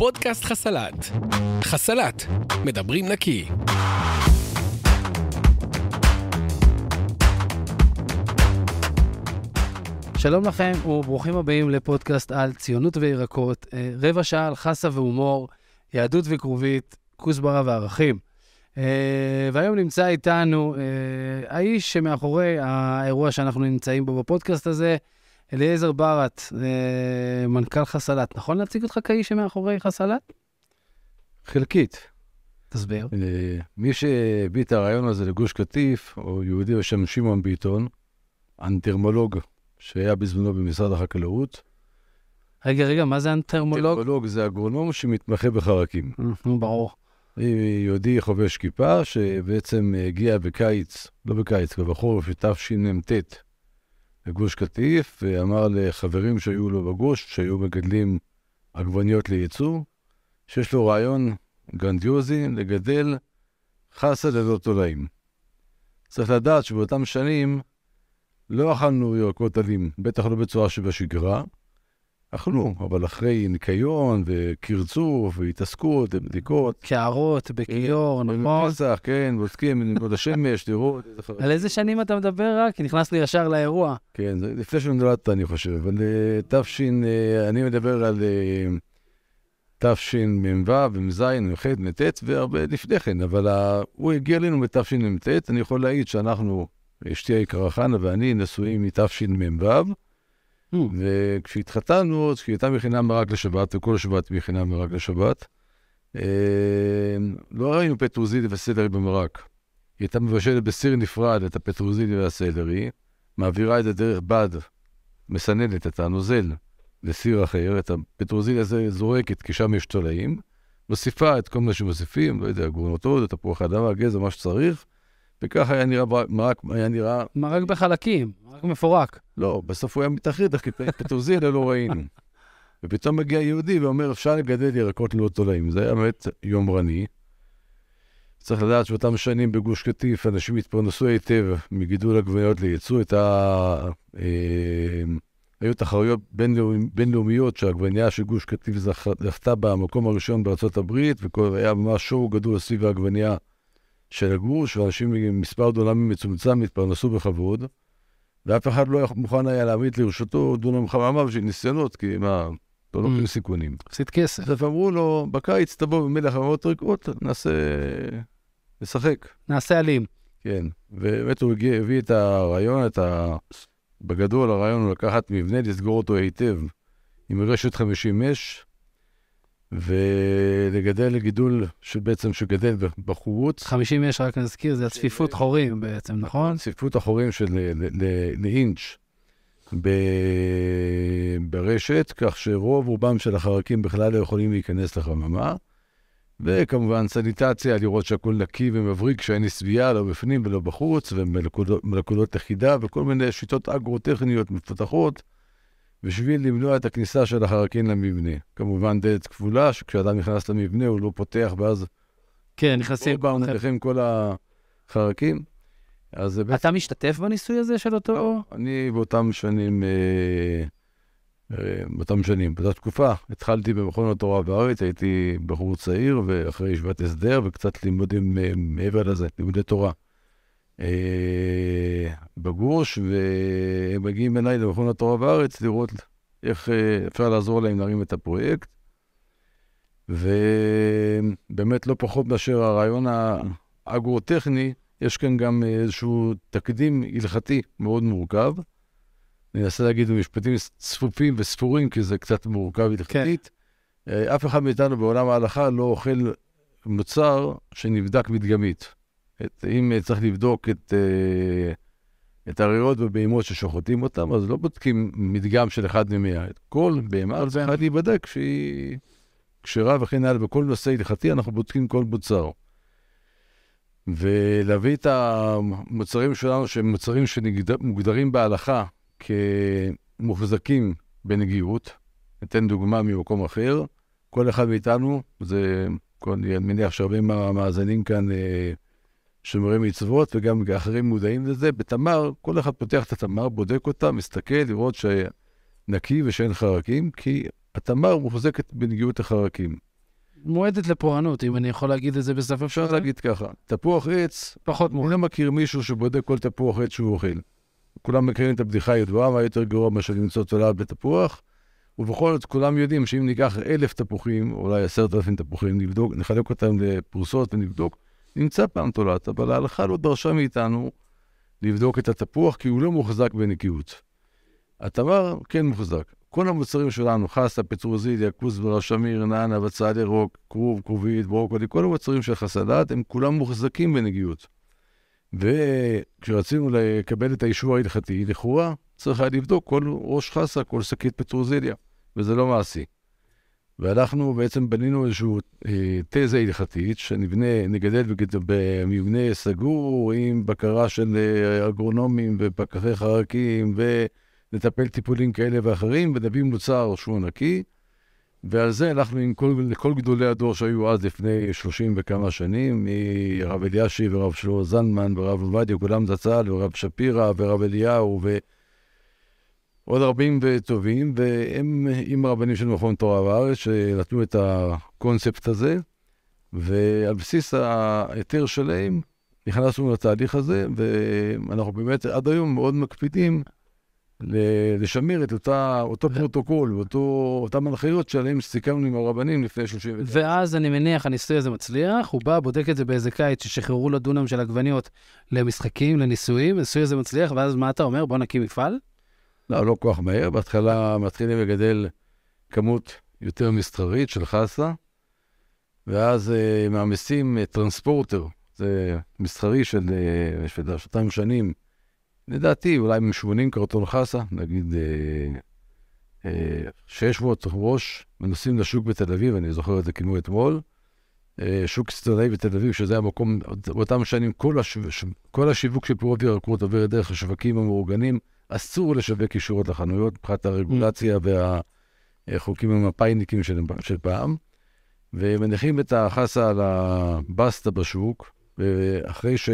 פודקאסט חסלת. חסלת, מדברים נקי. שלום לכם וברוכים הבאים לפודקאסט על ציונות וירקות, אה, רבע שעה על חסה והומור, יהדות וכרובית, כוסברה וערכים. אה, והיום נמצא איתנו אה, האיש שמאחורי האירוע שאנחנו נמצאים בו בפודקאסט הזה, אליעזר ברט, מנכ"ל חסלת. נכון להציג אותך כאיש שמאחורי חסלת? חלקית. תסביר. מי שהביא את הרעיון הזה לגוש קטיף, הוא יהודי בשם שמעון ביטון, אנטרמולוג שהיה בזמנו במשרד החקלאות. רגע, רגע, מה זה אנטרמולוג? אנטרמולוג זה אגרונום שמתמחה בחרקים. נו, ברור. יהודי חובש כיפה, שבעצם הגיע בקיץ, לא בקיץ, כבר בחורף תשמ"ט לגוש קטיף, ואמר לחברים שהיו לו בגוש, שהיו מגדלים עגבניות לייצוא, שיש לו רעיון גרנדיוזי לגדל חסה ללא תולעים. צריך לדעת שבאותם שנים לא אכלנו ירקות עלים, בטח לא בצורה שבשגרה. אכלו, אבל אחרי ניקיון וקרצוף והתעסקות ובדיקות. קערות בכיור, נכון? פסח, כן, בודקים מנקוד השמש, לראות. על איזה שנים אתה מדבר רק? כי נכנס לי ישר לאירוע. כן, לפני שנולדת, אני חושב. אבל אה, תש... אה, אני מדבר על אה, תשמ"ו, מ"ז, מ"ח, מ"ט, והרבה לפני כן, אבל הוא הגיע אלינו בתשמ"ט, אני יכול להעיד שאנחנו... אשתי היקרה חנה ואני נשואים מתשמ"ו. וכשהתחתנו, אז כשהיא הייתה מכינה מרק לשבת, וכל שבת מכינה מרק לשבת, אה, לא ראינו פטרוזילי וסלרי במרק. היא הייתה מבשלת בסיר נפרד את הפטרוזילי והסלרי, מעבירה את זה דרך בד, מסננת את הנוזל לסיר אחר, את הפטרוזילי הזה זורקת, כי שם יש תולעים, מוסיפה את כל מה שמוסיפים, לא יודע, גרונותות, תפוח אדמה, גזע, מה שצריך, וככה היה נראה מרק, היה נראה... מרק בחלקים, מרק מפורק. לא, בסוף הוא היה מתאחד, כי פטרוזיליה לא ראינו. ופתאום מגיע יהודי ואומר, אפשר לגדל ירקות ללא תולעים. זה היה באמת יומרני. צריך לדעת שבאותם שנים בגוש קטיף אנשים התפרנסו היטב מגידול עגבניות לייצוא. את ה... אה, היו תחרויות בינלאומיות שהעגבנייה של גוש קטיף זכתה במקום הראשון בארצות הברית, והיה ממש שואו גדול סביב העגבנייה של הגרוש, ואנשים עם מספר דונמים מצומצם התפרנסו בכבוד, ואף אחד לא מוכן היה להעמיד לרשותו דונם חממה בשביל ניסיונות, כי מה, לא לוקחים mm. סיכונים. עשית כסף. אז אמרו לו, בקיץ תבוא במלך חממות ריקות, נעשה... נשחק. נעשה אלים. כן, ובאמת הוא הגיע, הביא את הרעיון, את ה... בגדול הרעיון הוא לקחת מבנה, לסגור אותו היטב עם רשת 50 מש, ולגדל גידול שבעצם שגדל בחוץ. 50 יש, רק נזכיר, זה הצפיפות חורים בעצם, נכון? צפיפות החורים של לאינץ' ברשת, כך שרוב רובם של החרקים בכלל לא יכולים להיכנס לחממה. וכמובן סניטציה, לראות שהכול נקי ומבריק, שאין עשבייה לא בפנים ולא בחוץ, ומלכודות לכידה, וכל מיני שיטות אגרוטכניות מפותחות. בשביל למנוע את הכניסה של החרקים למבנה. כמובן דלת כפולה, שכשאדם נכנס למבנה הוא לא פותח, ואז... כן, נכנסים... כל פעם נכנסים כל החרקים. אז אתה בעצם... משתתף בניסוי הזה של אותו... לא, אני באותם שנים, אה, אה, באותם שנים, באותה תקופה, התחלתי במכון התורה בארץ, הייתי בחור צעיר, ואחרי ישיבת הסדר, וקצת לימודים אה, מעבר לזה, לימודי תורה. אה, בגוש, והם מגיעים אליי למכון התורה בארץ לראות איך אה, אפשר לעזור להם להרים את הפרויקט. ובאמת לא פחות מאשר הרעיון האגרוטכני, יש כאן גם איזשהו תקדים הלכתי מאוד מורכב. אני אנסה להגיד במשפטים צפופים וספורים, כי זה קצת מורכב הלכתית. כן. אה, אף אחד מאיתנו בעולם ההלכה לא אוכל מוצר שנבדק מדגמית. את, אם צריך לבדוק את, אה, את הריאות ובהמות ששוחטים אותם, אז לא בודקים מדגם של אחד ממאה. כל בהמה צריכה להיבדק שהיא כשרה וכן הלאה. בכל נושא הלכתי אנחנו בודקים כל מוצר. ולהביא את המוצרים שלנו, שהם מוצרים שמוגדרים בהלכה כמוחזקים בנגיעות. ניתן דוגמה ממקום אחר. כל אחד מאיתנו, זה, אני מניח שהרבה מהמאזינים כאן אה, שומרי מצוות, וגם אחרים מודעים לזה. בתמר, כל אחד פותח את התמר, בודק אותה, מסתכל, לראות שנקי ושאין חרקים, כי התמר מוחזקת בנגיעות החרקים. מועדת לפורענות, אם אני יכול להגיד את זה בשפה אפשר להגיד ככה, תפוח עץ, פחות אני לא מכיר מישהו שבודק כל תפוח עץ שהוא אוכל. כולם מכירים את הבדיחה הידועה, מה יותר גרוע מאשר למצוא תולעת בתפוח, ובכל זאת כולם יודעים שאם ניקח אלף תפוחים, אולי עשרת אלפים תפוחים, נבדוק, נחלק אותם לפרוסות ונבדוק, נמצא תולעת, אבל ההלכה לא דרשה מאיתנו לבדוק את התפוח, כי הוא לא מוחזק בנקיות. התמר כן מוחזק. כל המוצרים שלנו, חסה, פטרוזיליה, כוסברה, שמיר, נענה, בצל ירוק, כרוב, כרובית, ברוקולי, כל המוצרים של חסלת, הם כולם מוחזקים בנגיעות. וכשרצינו לקבל את האישור ההלכתי, לכאורה צריך היה לבדוק כל ראש חסה, כל שקית פטרוזיליה, וזה לא מעשי. ואנחנו בעצם בנינו איזושהי אה, תזה הלכתית, שנבנה, נגדל במבנה סגור, עם בקרה של אה, אגרונומים ופקחי חרקים, ונטפל טיפולים כאלה ואחרים, ונביא מוצר שהוא נקי. ועל זה הלכנו עם כל, כל גדולי הדור שהיו אז לפני 30 וכמה שנים, מרב אלישיב ורב שלמה זנמן ורב עובדיה, כולם זצ"ל, ורב שפירא ורב אליהו ועוד רבים וטובים, והם עם הרבנים של מכון תורה בארץ, שנתנו את הקונספט הזה, ועל בסיס ההיתר שלהם נכנסנו לתהליך הזה, ואנחנו באמת עד היום מאוד מקפידים לשמר את אותה, אותו ו... פרוטוקול ואותם הנחיות שעליהם סיכמנו עם הרבנים לפני 30 שנה. ואז אני מניח, הניסוי הזה מצליח, הוא בא, בודק את זה באיזה קיץ ששחררו לו דונם של עגבניות למשחקים, לניסויים, הניסוי הזה מצליח, ואז מה אתה אומר? בוא נקים מפעל? לא, לא כל כך מהר. בהתחלה מתחילים לגדל כמות יותר מסחרית של חסה, ואז uh, מעמיסים uh, טרנספורטר, זה מסחרי של uh, שנתיים שנים. לדעתי, אולי מ-80 קרטון חסה, נגיד אה, אה, 600 ראש, ונוסעים לשוק בתל אביב, אני זוכר את זה כמו אתמול. אה, שוק סיטונאי בתל אביב, שזה המקום, באותם שנים, כל, השו, כל השיווק של פירות וירקות עובר דרך השווקים המאורגנים. אסור לשווק ישירות לחנויות, מבחינת הרגולציה והחוקים המפאיניקים של, של פעם. ומניחים את החסה על הבסטה בשוק, ואחרי ש...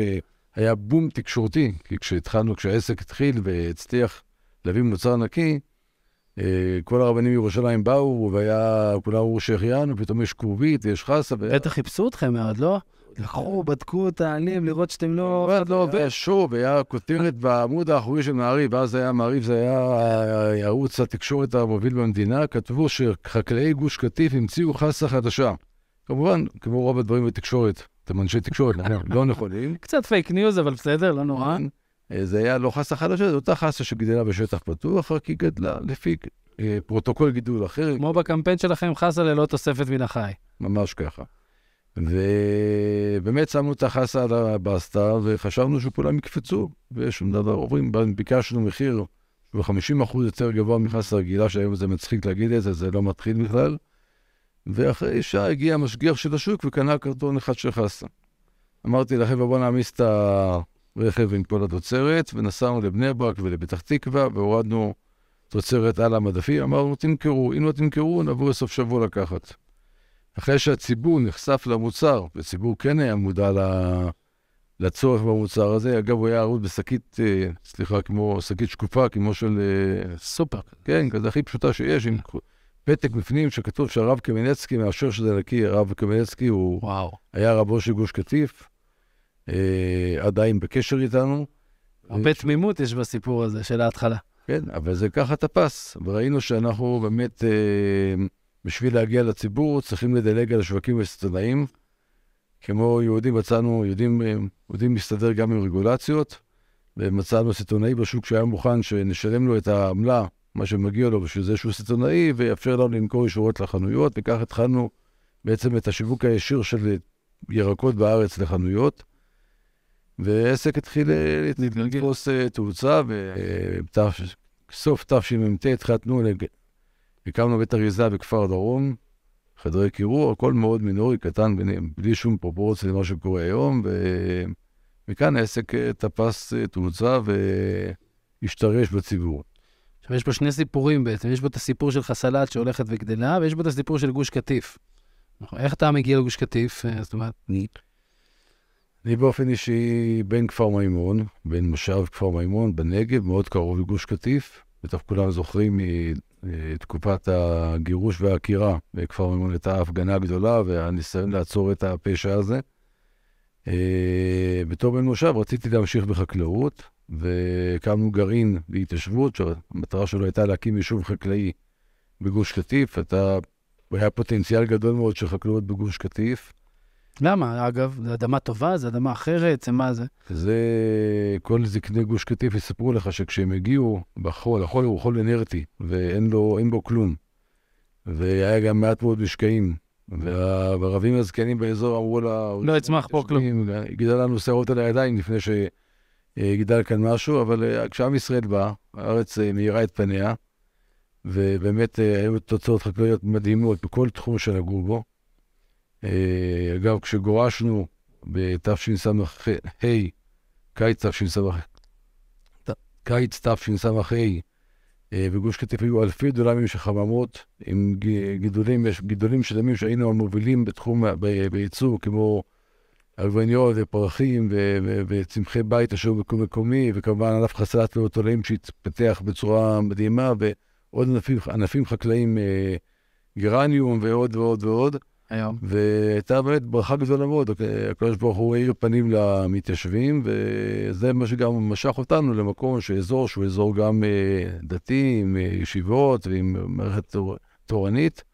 היה בום תקשורתי, כי כשהתחלנו, כשהעסק התחיל והצליח להביא מוצר נקי, אה, כל הרבנים מירושלים באו, והיה, כולם אמרו שהחיינו, ופתאום יש כרובית, יש חסה. בטח חיפשו אתכם מאוד, לא? לקחו, בדקו את העלים, לראות שאתם לא... לא עובד. שוב, היה כותרת בעמוד האחורי של מעריב, ואז היה מעריב, זה היה ערוץ התקשורת המוביל במדינה, כתבו שחקלאי גוש קטיף המציאו חסה חדשה. כמובן, כמו רוב הדברים בתקשורת, אתם אנשי תקשורת, לא נכונים. קצת פייק ניוז, אבל בסדר, לא נורא. אה, זה היה לא חסה חדשה, זו אותה חסה שגדלה בשטח פתוח, רק היא גדלה לפי אה, פרוטוקול גידול אחר. כמו בקמפיין שלכם, חסה ללא תוספת מן החי. ממש ככה. ובאמת שמנו את החסה על הבסטה, וחשבנו שכולם יקפצו, ושום דבר עוברים. ביקשנו מחיר שהוא 50% יותר גבוה מחסה רגילה, שהיום זה מצחיק להגיד את זה, זה לא מתחיל בכלל. ואחרי שעה הגיע המשגיח של השוק וקנה קרטון אחד של חסה. אמרתי לחבר'ה, בוא נעמיס את הרכב עם כל התוצרת, ונסענו לבני ברק ולפתח תקווה, והורדנו תוצרת על המדפים, אמרנו, תמכרו, אם לא תמכרו, נבוא לסוף שבוע לקחת. אחרי שהציבור נחשף למוצר, וציבור כן היה מודע לצורך במוצר הזה, אגב, הוא היה ערוד בשקית, אה, סליחה, כמו שקית שקופה, כמו של... אה, סופר. כן, כזה הכי פשוטה שיש, עם פתק בפנים שכתוב שהרב קמנצקי מאשר שזה נקי, הרב קמנצקי הוא וואו. היה רבו של גוש קטיף, אה, עדיין בקשר איתנו. הרבה תמימות יש בסיפור הזה של ההתחלה. כן, אבל זה ככה תפס, וראינו שאנחנו באמת, אה, בשביל להגיע לציבור, צריכים לדלג על השווקים הסיטונאיים. כמו יהודים מצאנו, יהודים, אה, יהודים מסתדר גם עם רגולציות, ומצאנו סיטונאי בשוק שהיה מוכן שנשלם לו את העמלה מה שמגיע לו בשביל זה שהוא סיטונאי, ויאפשר לנו למכור ישורות לחנויות, וכך התחלנו בעצם את השיווק הישיר של ירקות בארץ לחנויות. ועסק התחיל לתפוס אה, תאוצה, ובסוף תשמ"ט התחלנו, הקמנו בית אריזה בכפר דרום, חדרי קירור, הכל מאוד מינורי, קטן, בלי שום פרופורציה למה שקורה היום, ומכאן העסק אה, תפס אה, תאוצה והשתרש בציבור. עכשיו, יש פה שני סיפורים בעצם, יש פה את הסיפור של חסלת שהולכת וגדלה, ויש פה את הסיפור של גוש קטיף. נכון, איך אתה מגיע לגוש קטיף? אה, זאת אומרת, אני... אני באופן אישי בן כפר מימון, בן מושב כפר מימון בנגב, מאוד קרוב לגוש קטיף. בטח כולם זוכרים תקופת הגירוש והעקירה בכפר מימון הייתה הפגנה גדולה והניסיון לעצור את הפשע הזה. אה, בתור בן מושב רציתי להמשיך בחקלאות, והקמנו גרעין להתיישבות, שהמטרה שלו הייתה להקים יישוב חקלאי בגוש קטיף. אתה, היה פוטנציאל גדול מאוד של חקלאות בגוש קטיף. למה? אגב, זו אדמה טובה, זו אדמה אחרת, זה מה זה? זה, כל זקני גוש קטיף יספרו לך שכשהם הגיעו בחול, החול הוא חול אנרטי, ואין לו, בו כלום. והיה גם מעט מאוד משקעים. והרבים הזקנים באזור אמרו לה... לא יצמח פה כלום. גידל לנו שערות על הידיים לפני שגידל כאן משהו, אבל אה, כשעם ישראל בא, הארץ אה, מאירה את פניה, ובאמת אה, היו תוצאות חקלאיות מדהימות בכל תחום שנגעו בו. אגב, כשגורשנו בתשס"ה, קיץ תשס"ה, קיץ תשס"ה, אה, בגוש קטיף היו אלפי דולמים של חממות עם גידולים, גידולים שלמים שהיינו המובילים בתחום, בייצוא, כמו עגבניות ופרחים וצמחי בית אשר מקום מקומי, וכמובן ענף חסלת ואוטולאים שהתפתח בצורה מדהימה, ועוד ענפים, ענפים חקלאיים, אה, גרניום ועוד ועוד ועוד. היום. והייתה באמת ברכה גדולה מאוד, הקדוש ברוך הוא האיר פנים למתיישבים, וזה מה שגם משך אותנו למקום שאזור שהוא אזור גם אה, דתי, עם אה, ישיבות ועם מערכת תור, תורנית,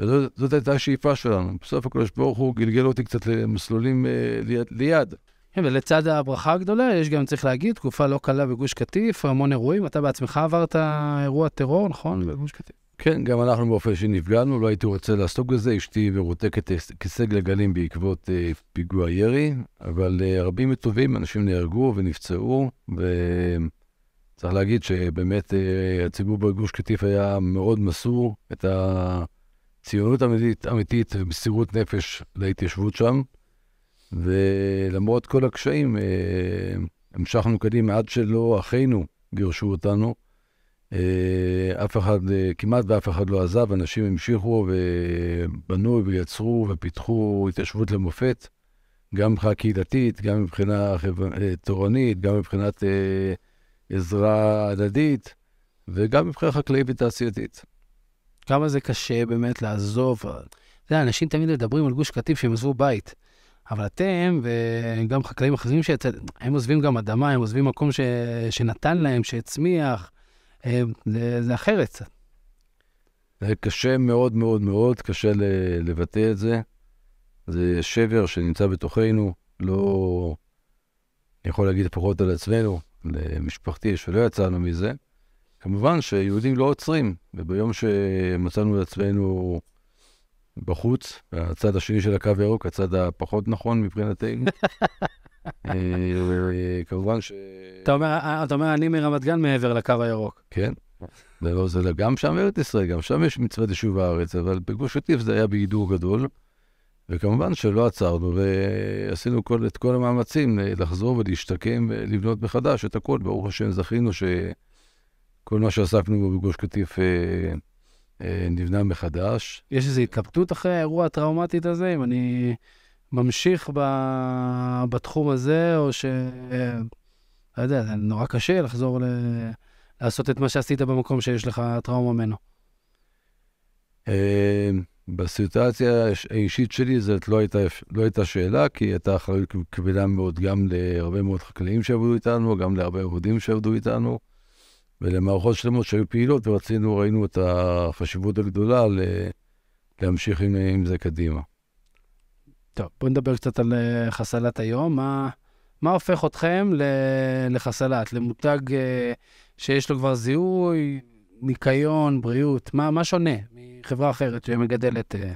וזאת הייתה השאיפה שלנו. בסוף הקדוש ברוך הוא גלגל אותי קצת למסלולים אה, ליד. ליד. כן, ולצד הברכה הגדולה, יש גם, צריך להגיד, תקופה לא קלה בגוש קטיף, המון אירועים. אתה בעצמך עברת אירוע טרור, נכון? בגוש קטיף. כן, גם אנחנו באופן שנפגענו, לא הייתי רוצה לעסוק בזה. אשתי מרותקת כיסא גלגלים בעקבות אה, פיגוע ירי, אבל אה, רבים וטובים, אנשים נהרגו ונפצעו, וצריך להגיד שבאמת אה, הציבור בגוש קטיף היה מאוד מסור, את הציונות אמיתית, אמיתית ומסירות נפש להתיישבות שם, ולמרות כל הקשיים, אה, המשכנו קדימה עד שלא אחינו גירשו אותנו. אה, אף אחד, אה, כמעט ואף אחד לא עזב, אנשים המשיכו ובנו ויצרו ופיתחו התיישבות למופת, גם מבחינה קהילתית, גם מבחינה אה, תורנית, גם מבחינת עזרה הדדית, וגם מבחינה חקלאית ותעשייתית. כמה זה קשה באמת לעזוב. אתה יודע, אנשים תמיד מדברים על גוש קטיף שהם עזבו בית. אבל אתם, וגם חקלאים אחרים, הם עוזבים גם אדמה, הם עוזבים מקום ש... שנתן להם, שהצמיח, אה, זה אחרת קצת. זה קשה מאוד מאוד מאוד, קשה לבטא את זה. זה שבר שנמצא בתוכנו, לא... אני יכול להגיד לפחות על עצמנו, למשפחתי, שלא יצאנו מזה. כמובן שיהודים לא עוצרים, וביום שמצאנו את עצמנו בחוץ, הצד השני של הקו הירוק, הצד הפחות נכון מבחינתנו, אה, כמובן ש... אתה אומר, אני מרמת גן מעבר לקו הירוק. כן. ולא, זה גם שם בארץ ישראל, גם שם יש מצוות יישוב הארץ, אבל בגוש קטיף זה היה בהידור גדול. וכמובן שלא עצרנו, ועשינו כל, את כל המאמצים לחזור ולהשתקם ולבנות מחדש את הכל. ברוך השם, זכינו שכל מה שעסקנו בו בגוש קטיף אה, אה, נבנה מחדש. יש איזו התלבטות אחרי האירוע הטראומטית הזה, אם אני ממשיך ב... בתחום הזה, או ש... לא יודע, זה נורא קשה לחזור ל... לעשות את מה שעשית במקום שיש לך טראומה ממנו. אה, בסיטואציה האישית שלי זאת לא הייתה, לא הייתה שאלה, כי הייתה אחריות כבדה מאוד גם להרבה מאוד חקלאים שעבדו איתנו, גם להרבה עבודים שעבדו איתנו, ולמערכות שלמות שהיו פעילות, ורצינו, ראינו את החשיבות הגדולה להמשיך עם, עם זה קדימה. טוב, בואו נדבר קצת על אה, חסלת היום. מה, מה הופך אתכם לחסלת, למותג אה, שיש לו כבר זיהוי, ניקיון, בריאות? מה, מה שונה מחברה אחרת שמגדלת אה,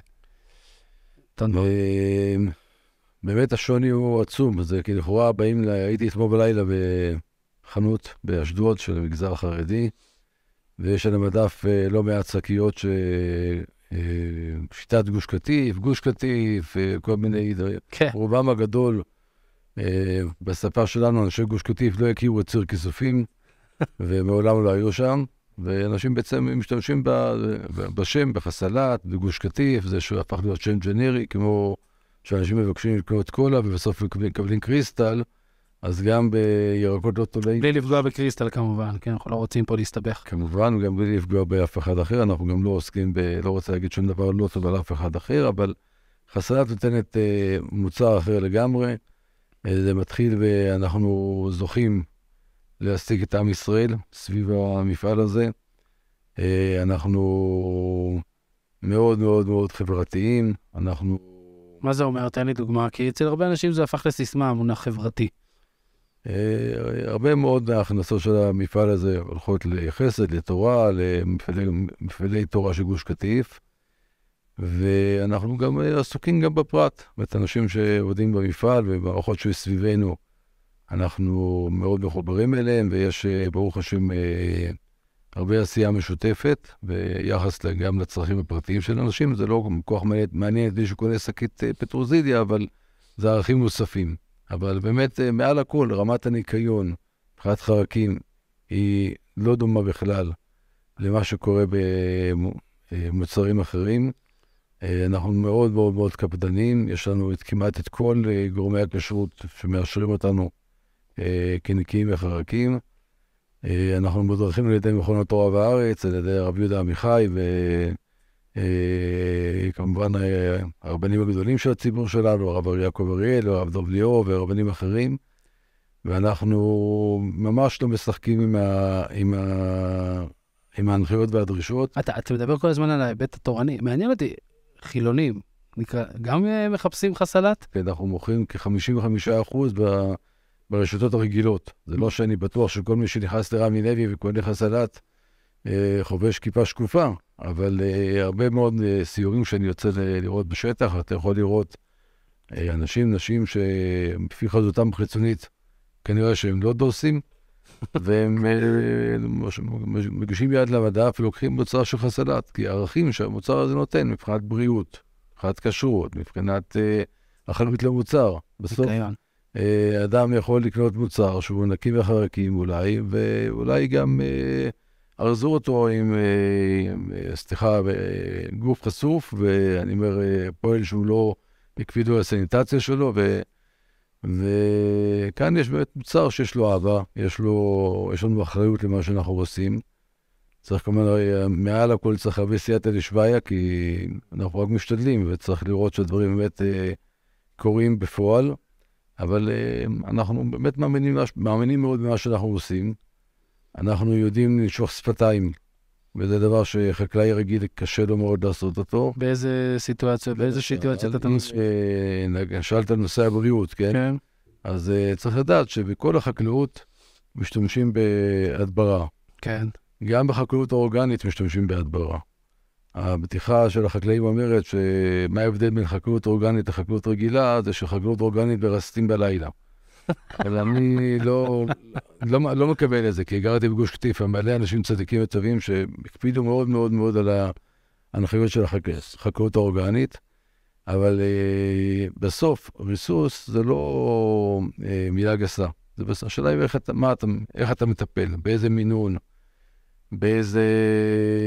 טונות? באמת השוני הוא עצום. זה כי לכאורה באים, ל... הייתי אתמול בלילה בחנות באשדוד של המגזר החרדי, ויש על המדף לא מעט שקיות ש... שיטת גוש קטיף, גוש קטיף, אה, כל מיני דברים. כן. רובם הגדול, אה, בשפה שלנו, אנשי גוש קטיף לא הכירו את ציר כיסופים, ומעולם לא היו שם, ואנשים בעצם משתמשים בשם, בחסלת, בגוש קטיף, זה שהפך להיות שם ג'נרי, כמו שאנשים מבקשים לקנות קולה ובסוף מקבלים קריסטל, אז גם בירקות לא תולעים, בלי לפגוע בקריסטל כמובן, כן, אנחנו לא רוצים פה להסתבך. כמובן, גם בלי לפגוע באף אחד אחר, אנחנו גם לא עוסקים ב... לא רוצה להגיד שום דבר לא טוב על אף אחד אחר, אבל חסלת נותנת אה, מוצר אחר לגמרי. אה, זה מתחיל ואנחנו זוכים להשיג את עם ישראל סביב המפעל הזה. אה, אנחנו מאוד מאוד מאוד חברתיים, אנחנו... מה זה אומר? תן לי דוגמה, כי אצל הרבה אנשים זה הפך לסיסמה, מונח חברתי. אה, הרבה מאוד מההכנסות של המפעל הזה הולכות לחסד, לתורה, למפעלי תורה של גוש קטיף, ואנחנו גם אה, עסוקים גם בפרט. זאת אומרת, אנשים שעובדים במפעל ובמערכות שסביבנו, אנחנו מאוד מחוברים אליהם, ויש, אה, ברוך השם, הרבה עשייה משותפת ביחס גם לצרכים הפרטיים של אנשים. זה לא כל כך מעניין את מי שקונה שקית פטרוזיליה, אבל זה ערכים נוספים. אבל באמת, אה, מעל הכל, רמת הניקיון, מבחינת חרקים, היא לא דומה בכלל למה שקורה במוצרים אחרים. אה, אנחנו מאוד מאוד מאוד קפדנים, יש לנו את, כמעט את כל אה, גורמי הכשרות שמאשרים אותנו כנקיים וחרקים. אנחנו מדרכים על ידי מכון התורה והארץ, על ידי הרב יהודה עמיחי, ו... אה, כמובן אה, הרבנים הגדולים של הציבור שלנו, הרב יעקב אריאל, הרב דב ליאור ורבנים אחרים, ואנחנו ממש לא משחקים עם, ה, עם, ה, עם ההנחיות והדרישות. אתה, אתה מדבר כל הזמן על ההיבט התורני, מעניין אותי, חילונים, נקרא, גם אה, מחפשים לך סלט? כן, אנחנו מוכרים כ-55% ב... ברשתות הרגילות. זה לא שאני בטוח שכל מי שנכנס לרמי לוי וקונה לך סלט, חובש כיפה שקופה. אבל uh, הרבה מאוד uh, סיורים שאני יוצא לראות בשטח, אתה יכול לראות uh, אנשים, נשים שלפי חזותם חיצונית, כנראה שהם לא דוסים, והם uh, מגישים יד למדף ולוקחים מוצר של חסלת, כי הערכים שהמוצר הזה נותן מבחינת בריאות, מבחינת כשרות, מבחינת uh, אחריות למוצר. בסוף, אדם יכול לקנות מוצר שהוא נקי וחרקים אולי, ואולי גם... Uh, ארזו אותו עם, אה, סליחה, גוף חשוף, ואני אומר, אה, פועל שהוא לא הקפידו על הסניטציה שלו, ו, וכאן יש באמת מוצר שיש לו אהבה, יש, לו, יש לנו אחריות למה שאנחנו עושים. צריך כמובן, מעל הכל צריך הרבה סייעתא דשביא, כי אנחנו רק משתדלים, וצריך לראות שהדברים באמת אה, קורים בפועל, אבל אנחנו באמת מאמינים, מאמינים מאוד במה שאנחנו עושים. אנחנו יודעים לנשוך שפתיים, וזה דבר שחקלאי רגיל קשה לו מאוד לעשות אותו. באיזה סיטואציה, באיזה סיטואציה אתה נושא? אה, שאלת על נושא הבריאות, כן? כן. אז uh, צריך לדעת שבכל החקלאות משתמשים בהדברה. כן. גם בחקלאות האורגנית משתמשים בהדברה. הבדיחה של החקלאים אומרת שמה ההבדל בין חקלאות אורגנית לחקלאות רגילה, זה שחקלאות אורגנית מרסטים בלילה. אבל אני לא, לא, לא מקבל את זה, כי גרתי בגוש קטיף, מלא אנשים צדיקים וטובים שהקפידו מאוד מאוד מאוד על ההנחיות של החקלאות האורגנית, אבל uh, בסוף, ריסוס זה לא uh, מילה גסה. זה בסוף, השאלה היא איך אתה, אתה, איך אתה מטפל, באיזה מינון, באיזה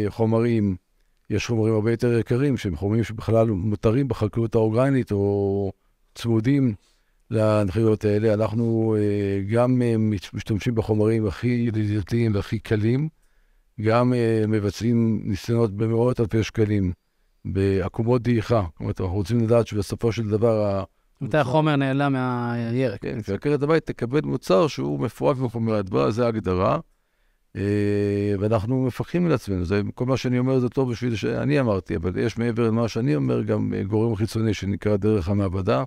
חומרים. יש חומרים הרבה יותר יקרים, שהם חומרים שבכלל מותרים בחקלאות האורגנית, או צמודים להנחיות האלה. אנחנו uh, גם uh, משתמשים בחומרים הכי ידידותיים והכי קלים, גם uh, מבצעים ניסיונות במאות אלפי שקלים בעקומות דעיכה. זאת אומרת, אנחנו רוצים לדעת שבסופו של דבר... מתי החומר נעלם מהירק. כן, שעקרת הבית תקבל מוצר שהוא מפורק מחומר הדברה, זה ההגדרה. ואנחנו מפקחים על עצמנו, זה, כל מה שאני אומר זה טוב בשביל שאני אמרתי, אבל יש מעבר למה שאני אומר גם גורם חיצוני שנקרא דרך המעבדה.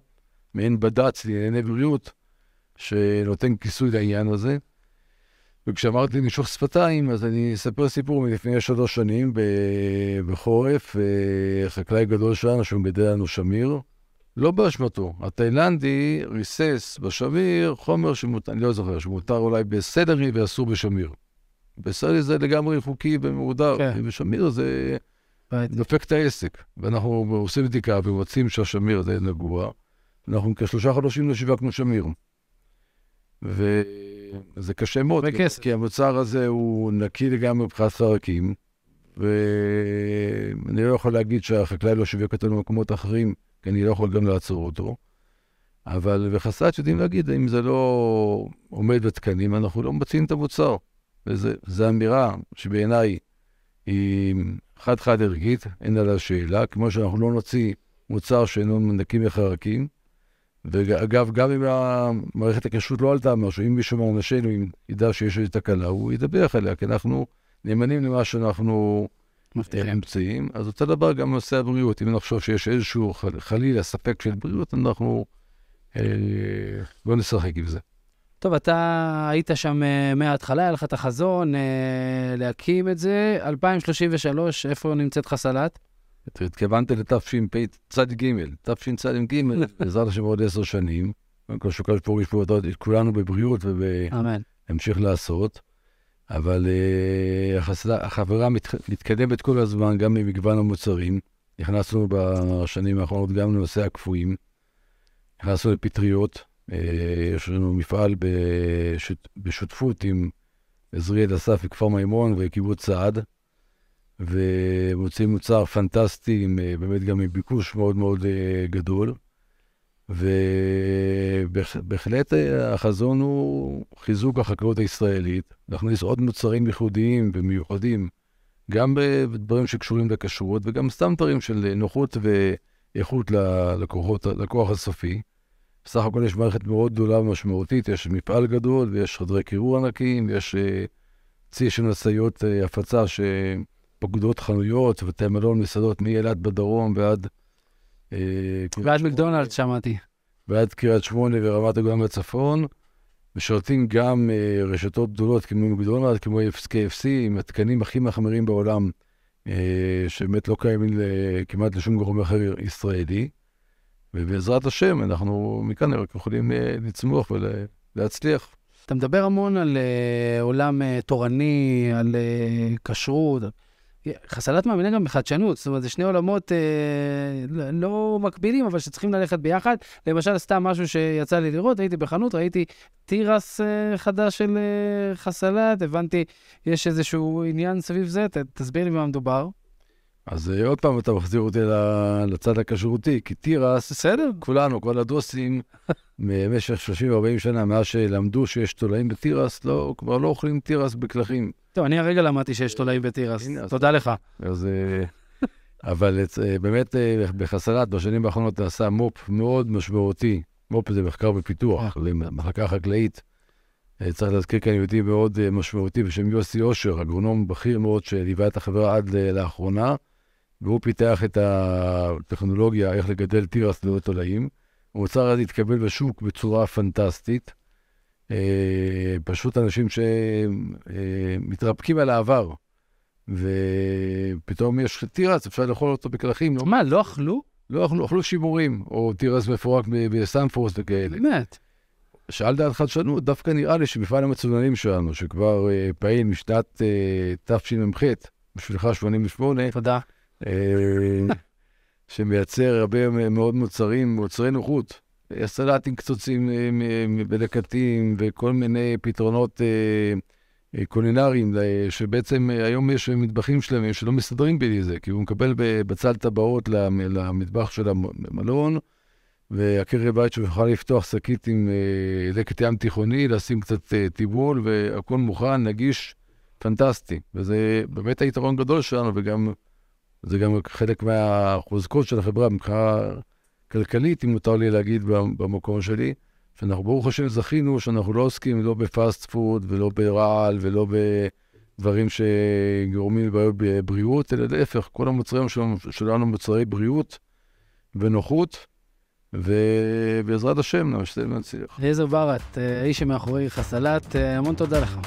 מעין בד"ץ לענייני בריאות, שנותן כיסוי לעניין הזה. וכשאמרתי למשוך שפתיים, אז אני אספר סיפור מלפני שלוש שנים בחורף, חקלאי גדול שלנו שמגדל לנו שמיר, לא באשמתו. התאילנדי ריסס בשמיר חומר שמותר, אני לא זוכר, שמותר אולי בסדרי ואסור בשמיר. בסדרי זה לגמרי חוקי ומהודר, כן. בשמיר זה דופק את העסק. ואנחנו עושים בדיקה ומוצאים שהשמיר זה נגוע. אנחנו כשלושה חודשים לא שיווקנו שמיר. וזה קשה מאוד, בכסף. כי המוצר הזה הוא נקי לגמרי מבחינת חרקים, ואני לא יכול להגיד שהחקלאי לא שיווק אותנו במקומות אחרים, כי אני לא יכול גם לעצור אותו. אבל בחסת יודעים להגיד, אם זה לא עומד בתקנים, אנחנו לא מציעים את המוצר. וזו אמירה שבעיניי היא חד-חד ערכית, אין עליה שאלה, כמו שאנחנו לא נוציא מוצר שאינו נקי מחרקים. ואגב, גם אם מערכת הכשרות לא עלתה משהו, אם מישהו מאנשינו ידע שיש איזו תקלה, הוא ידווח עליה, כי אנחנו נאמנים למה שאנחנו מבטיחים. אז אותו דבר גם בנושא הבריאות. אם נחשוב שיש איזשהו חלילה ספק של בריאות, אנחנו אה, לא נשחק עם זה. טוב, אתה היית שם uh, מההתחלה, היה לך את החזון להקים את זה. 2033, איפה נמצאת חסלת? התכוונת לתשפ"צ"ג, תשצ"ג, בעזרת השם עוד עשר שנים. קודם כל, שוקל שפורי ישפו את כולנו בבריאות ובהמשך לעשות. אבל uh, החברה מת, מתקדמת כל הזמן, גם במגוון המוצרים. נכנסנו בשנים האחרונות גם לנושא הקפואים. נכנסנו לפטריות. אה, יש לנו מפעל בשות, בשותפות עם עזריאל אסף וכפר מימון וקיבוץ סעד, ומוצאים מוצר פנטסטי, עם, אה, באמת גם עם ביקוש מאוד מאוד אה, גדול. ובהחלט החזון הוא חיזוק החקלאות הישראלית, להכניס עוד מוצרים ייחודיים ומיוחדים, גם בדברים שקשורים לכשרות וגם סתם דברים של נוחות ואיכות ללקוחות, ללקוח הסופי. בסך הכל יש מערכת מאוד גדולה ומשמעותית, יש מפעל גדול ויש חדרי קירור ענקיים, uh, צי של משאיות הפצה שפקודות חנויות ובתי מלון, מסעדות מאילת בדרום ועד... Uh, ועד מקדונלד שמעתי. ועד קריית שמונה ורמת הגולן בצפון. משרתים גם uh, רשתות גדולות כמו מקדונלד, כמו KFC, עם התקנים הכי מחמירים בעולם, uh, שבאמת לא קיימים כמעט לשום גורם אחר ישראלי. ובעזרת השם, אנחנו מכאן רק יכולים אה, לצמוח ולהצליח. אתה מדבר המון על uh, עולם uh, תורני, על uh, כשרות. חסלת מאמינה גם בחדשנות, זאת אומרת, זה שני עולמות uh, לא מקבילים, אבל שצריכים ללכת ביחד. למשל, סתם משהו שיצא לי לראות, הייתי בחנות, ראיתי תירס uh, חדש של uh, חסלת, הבנתי, יש איזשהו עניין סביב זה, ת, תסביר לי במה מדובר. אז אה, עוד פעם אתה מחזיר אותי לצד הכשרותי, כי תירס, בסדר, כולנו, כל הדוסים, במשך 30-40 שנה, מאז שלמדו שיש תולעים בתירס, לא, כבר לא אוכלים תירס בקלחים. טוב, אני הרגע למדתי שיש תולעים בתירס, תודה לך. אז, אה, אבל אה, באמת בחסרת, בשנים האחרונות נעשה מו"פ מאוד משמעותי, מו"פ זה מחקר ופיתוח, למחלקה חקלאית. צריך להזכיר כאן יהודי מאוד משמעותי בשם יוסי אושר, אגרונום בכיר מאוד שליווה את החברה עד לאחרונה. והוא פיתח את הטכנולוגיה איך לגדל תירס ללא תולעים. המוצר הזה התקבל בשוק בצורה פנטסטית. אה, פשוט אנשים שמתרפקים על העבר, ופתאום יש תירס, אפשר לאכול אותו בקלחים. לא? מה, לא אכלו? לא אכלו, אכלו שימורים, או תירס מפורק בסנפורס וכאלה. באמת? שאל דעת חדשנות, דווקא נראה לי שמפעל המצוננים שלנו, שכבר אה, פעיל משנת אה, תשמ"ח, בשבילך 88, תודה. אה, שמייצר הרבה מאוד מוצרים, מוצרי נוחות. סלטים קצוצים בלקטים אה, וכל מיני פתרונות אה, קולינריים, שבעצם היום יש מטבחים שלמים שלא מסתדרים בלי זה, כי הוא מקבל בצל טבעות למטבח של המלון, ועקרת בית שהוא יכול לפתוח שקית עם לקט ים תיכוני, לשים קצת טיבול, והכל מוכן, נגיש, פנטסטי. וזה באמת היתרון גדול שלנו, וגם זה גם חלק מהחוזקות של החברה מבחינה כלכלית, אם מותר לי להגיד במקום שלי, שאנחנו ברוך השם זכינו שאנחנו לא עוסקים לא בפאסט פוד ולא ברעל ולא בדברים שגורמים לבעיות בבריאות, אלא להפך, כל המוצרים שלנו, מוצרי בריאות ונוחות. ובעזרת השם נשתדל ונצליח. אליעזר ברת, האיש שמאחורי חסלת, המון תודה לך.